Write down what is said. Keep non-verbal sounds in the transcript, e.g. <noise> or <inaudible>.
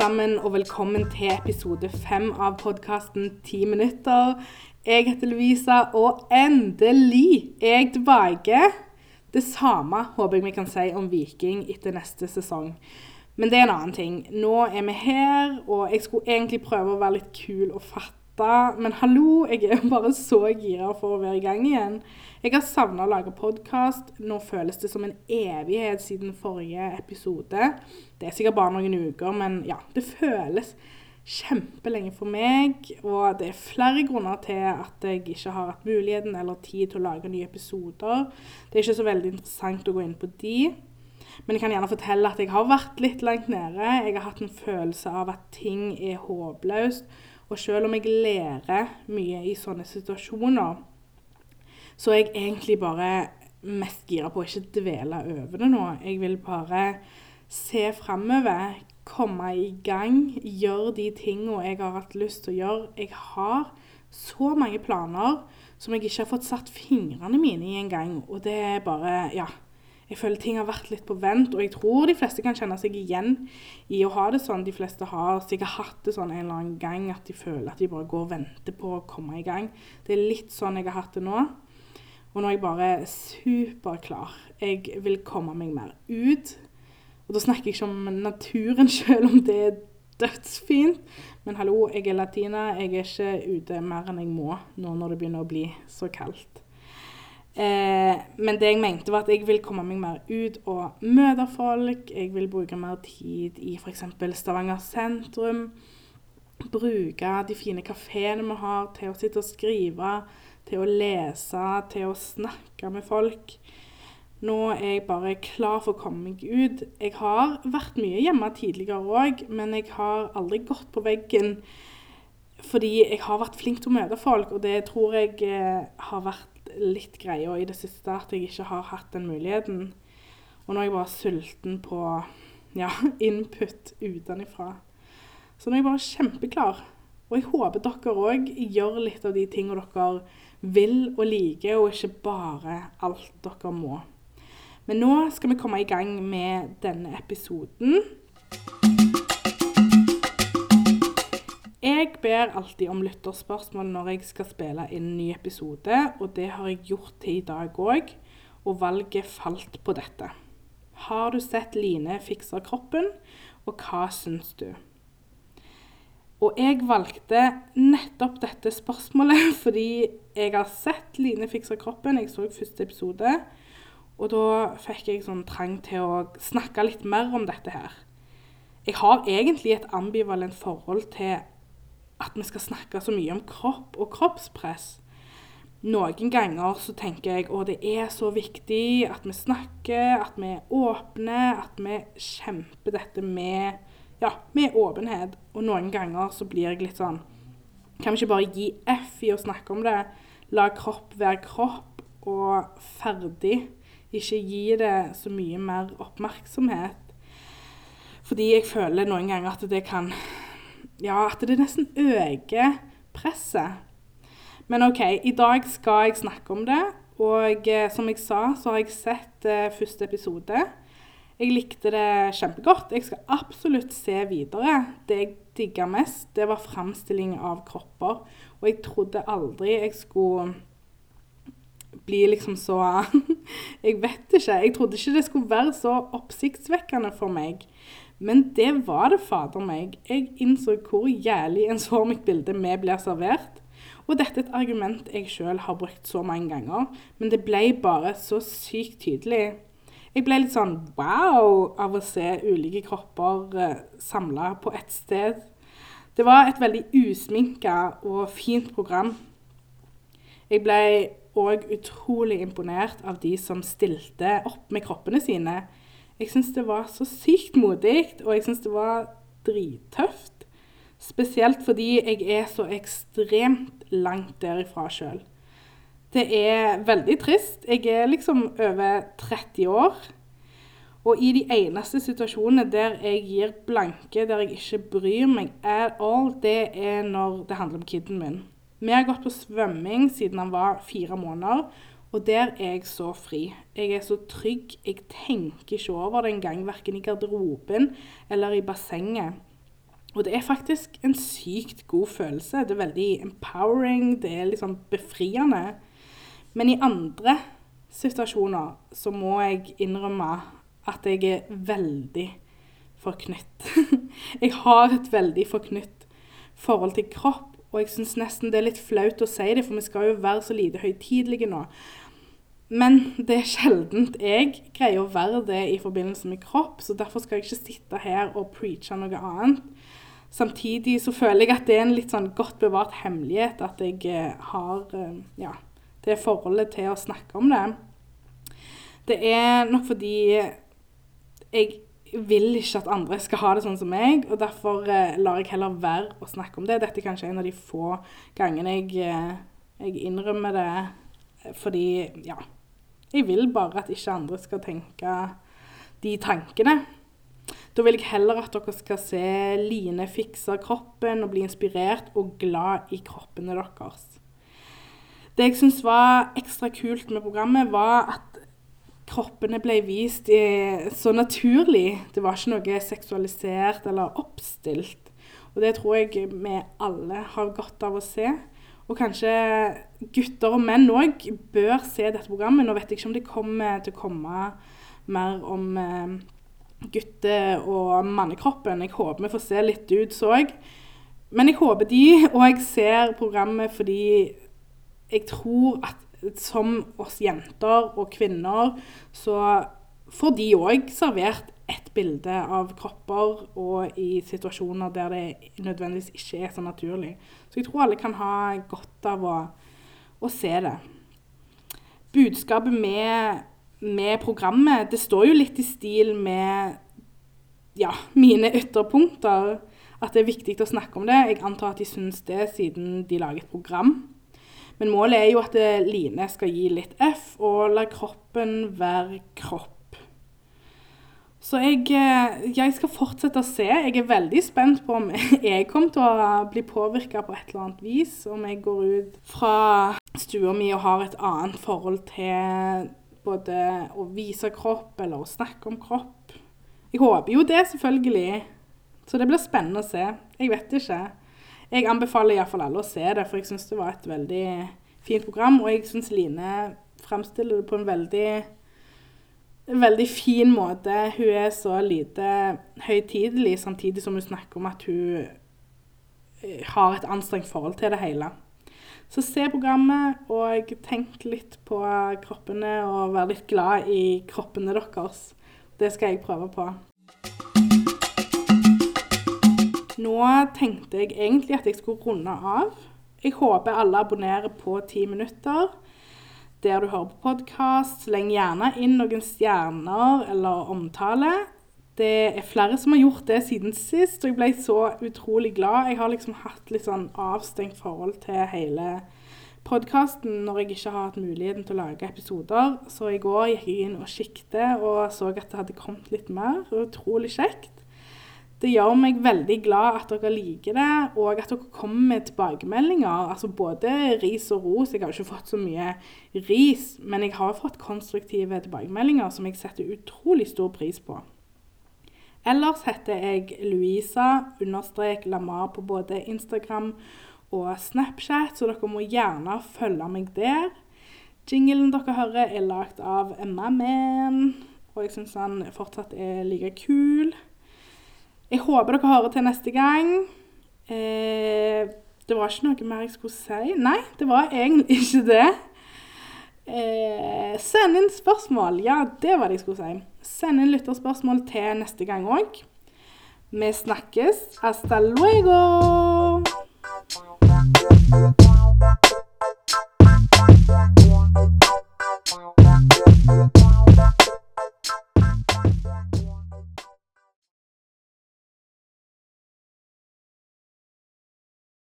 sammen, og velkommen til episode fem av podkasten Ti minutter. Jeg heter Lovisa, og endelig er jeg tilbake. Det samme håper jeg vi kan si om Viking etter neste sesong. Men det er en annen ting. Nå er vi her, og jeg skulle egentlig prøve å være litt kul og fatte. Men hallo, jeg er bare så gira for å være i gang igjen. Jeg har savna å lage podkast. Nå føles det som en evighet siden forrige episode. Det er sikkert bare noen uker, men ja, det føles kjempelenge for meg. Og det er flere grunner til at jeg ikke har hatt muligheten eller tid til å lage nye episoder. Det er ikke så veldig interessant å gå inn på de. Men jeg kan gjerne fortelle at jeg har vært litt langt nede. Jeg har hatt en følelse av at ting er håpløst. Og selv om jeg lærer mye i sånne situasjoner, så er jeg egentlig bare mest gira på å ikke dvele over det nå. Jeg vil bare se framover, komme i gang, gjøre de tingene jeg har hatt lyst til å gjøre. Jeg har så mange planer som jeg ikke har fått satt fingrene mine i engang. Og det er bare Ja. Jeg føler ting har vært litt på vent, og jeg tror de fleste kan kjenne seg igjen i å ha det sånn. De fleste har sikkert hatt det sånn en eller annen gang at de føler at de bare går og venter på å komme i gang. Det er litt sånn jeg har hatt det nå. Og nå er jeg bare superklar. Jeg vil komme meg mer ut. Og da snakker jeg ikke om naturen, <laughs> selv om det er dødsfint. Men hallo, jeg er latina. Jeg er ikke ute mer enn jeg må nå når det begynner å bli så kaldt. Eh, men det jeg mente, var at jeg vil komme meg mer ut og møte folk. Jeg vil bruke mer tid i f.eks. Stavanger sentrum. Bruke de fine kafeene vi har til å sitte og skrive til å lese, til å snakke med folk. Nå er jeg bare klar for å komme meg ut. Jeg har vært mye hjemme tidligere òg, men jeg har aldri gått på veggen fordi jeg har vært flink til å møte folk, og det tror jeg eh, har vært litt greia i det siste, at jeg ikke har hatt den muligheten. Og nå er jeg bare sulten på ja, <laughs> input utenfra. Så nå er jeg bare kjempeklar. Og jeg håper dere òg gjør litt av de tingene dere vil og liker, og ikke bare alt dere må. Men nå skal vi komme i gang med denne episoden. Ber alltid om lytterspørsmål når jeg skal spille inn en ny episode, og det har jeg gjort til i dag òg, og valget falt på dette. Har du sett Line fikser kroppen, og hva syns du? Og jeg valgte nettopp dette spørsmålet <laughs> fordi jeg har sett Line fikse kroppen. Jeg så første episode. Og da fikk jeg sånn trang til å snakke litt mer om dette her. Jeg har egentlig et ambivalent forhold til at vi skal snakke så mye om kropp og kroppspress. Noen ganger så tenker jeg at det er så viktig at vi snakker, at vi er åpne, at vi kjemper dette med ja, med åpenhet. Og noen ganger så blir jeg litt sånn Kan vi ikke bare gi F i å snakke om det? La kropp være kropp, og ferdig. Ikke gi det så mye mer oppmerksomhet. Fordi jeg føler noen ganger at det kan Ja, at det nesten øker presset. Men OK, i dag skal jeg snakke om det. Og eh, som jeg sa, så har jeg sett eh, første episode. Jeg likte det kjempegodt. Jeg skal absolutt se videre. Det jeg digga mest, det var framstilling av kropper. Og jeg trodde aldri jeg skulle bli liksom så <laughs> Jeg vet ikke. Jeg trodde ikke det skulle være så oppsiktsvekkende for meg. Men det var det fader meg. Jeg innså hvor jævlig ensformig bilde vi blir servert. Og dette er et argument jeg sjøl har brukt så mange ganger, men det ble bare så sykt tydelig. Jeg ble litt sånn wow av å se ulike kropper eh, samla på ett sted. Det var et veldig usminka og fint program. Jeg ble òg utrolig imponert av de som stilte opp med kroppene sine. Jeg syns det var så sykt modig, og jeg syns det var drittøft. Spesielt fordi jeg er så ekstremt langt derifra sjøl. Det er veldig trist. Jeg er liksom over 30 år. Og i de eneste situasjonene der jeg gir blanke, der jeg ikke bryr meg at all, det er når det handler om kiden min. Vi har gått på svømming siden han var fire måneder, og der er jeg så fri. Jeg er så trygg. Jeg tenker ikke over det engang, verken i garderoben eller i bassenget. Og det er faktisk en sykt god følelse. Det er veldig empowering, det er liksom befriende. Men i andre situasjoner så må jeg innrømme at jeg er veldig forknytt. <laughs> jeg har et veldig forknytt forhold til kropp, og jeg syns nesten det er litt flaut å si det, for vi skal jo være så lite høytidelige nå. Men det er sjeldent jeg greier å være det i forbindelse med kropp, så derfor skal jeg ikke sitte her og preache noe annet. Samtidig så føler jeg at det er en litt sånn godt bevart hemmelighet at jeg eh, har eh, ja, det forholdet til å snakke om det. Det er nok fordi jeg vil ikke at andre skal ha det sånn som meg, og derfor eh, lar jeg heller være å snakke om det. Dette er kanskje en av de få gangene jeg, jeg innrømmer det fordi, ja Jeg vil bare at ikke andre skal tenke de tankene. Da vil jeg heller at dere skal se Line fikse kroppen og bli inspirert og glad i kroppene deres. Det jeg syns var ekstra kult med programmet, var at kroppene ble vist så naturlig. Det var ikke noe seksualisert eller oppstilt. Og det tror jeg vi alle har godt av å se. Og kanskje gutter og menn òg bør se dette programmet. Nå vet jeg ikke om det kommer til å komme mer om eh, gutte- og mannekroppen. Jeg håper vi får se litt så jeg. Men jeg håper de, òg ser programmet fordi jeg tror at som oss jenter og kvinner, så får de òg servert et bilde av kropper og i situasjoner der det nødvendigvis ikke er så naturlig. Så jeg tror alle kan ha godt av å, å se det. Budskapet med med programmet. Det står jo litt i stil med ja, mine ytterpunkter. At det er viktig å snakke om det. Jeg antar at de syns det siden de lager et program. Men målet er jo at Line skal gi litt F, og la kroppen være kropp. Så jeg, eh, jeg, skal fortsette å se. Jeg er veldig spent på om <laughs> jeg kommer til å bli påvirka på et eller annet vis. Om jeg går ut fra stua mi og har et annet forhold til både å vise kropp eller å snakke om kropp. Jeg håper jo det, selvfølgelig. Så det blir spennende å se. Jeg vet ikke. Jeg anbefaler iallfall alle å se det, for jeg syns det var et veldig fint program. Og jeg syns Line fremstiller det på en veldig, veldig fin måte. Hun er så lite høytidelig, samtidig som hun snakker om at hun eh, har et anstrengt forhold til det hele. Så se programmet, og tenk litt på kroppene, og vær litt glad i kroppene deres. Det skal jeg prøve på. Nå tenkte jeg egentlig at jeg skulle runde av. Jeg håper alle abonnerer på Ti minutter der du hører på podkast. Sleng gjerne inn noen stjerner eller omtale. Det er flere som har gjort det siden sist, og jeg ble så utrolig glad. Jeg har liksom hatt litt sånn avstengt forhold til hele podkasten når jeg ikke har hatt muligheten til å lage episoder. Så i går gikk jeg inn og kikket og så at det hadde kommet litt mer. Utrolig kjekt. Det gjør meg veldig glad at dere liker det, og at dere kommer med tilbakemeldinger. Altså både ris og ros. Jeg har ikke fått så mye ris, men jeg har fått konstruktive tilbakemeldinger som jeg setter utrolig stor pris på. Ellers heter jeg Louisa understrek Lamar på både Instagram og Snapchat, så dere må gjerne følge meg der. Jinglen dere hører, er lagd av Emma Man, og jeg syns han fortsatt er like kul. Jeg håper dere hører til neste gang. Eh, det var ikke noe mer jeg skulle si. Nei, det var egentlig <laughs> ikke det. Eh, send inn spørsmål. Ja, det var det jeg skulle si. Send inn lytterspørsmål til neste gang òg. Vi snakkes. Hasta luego!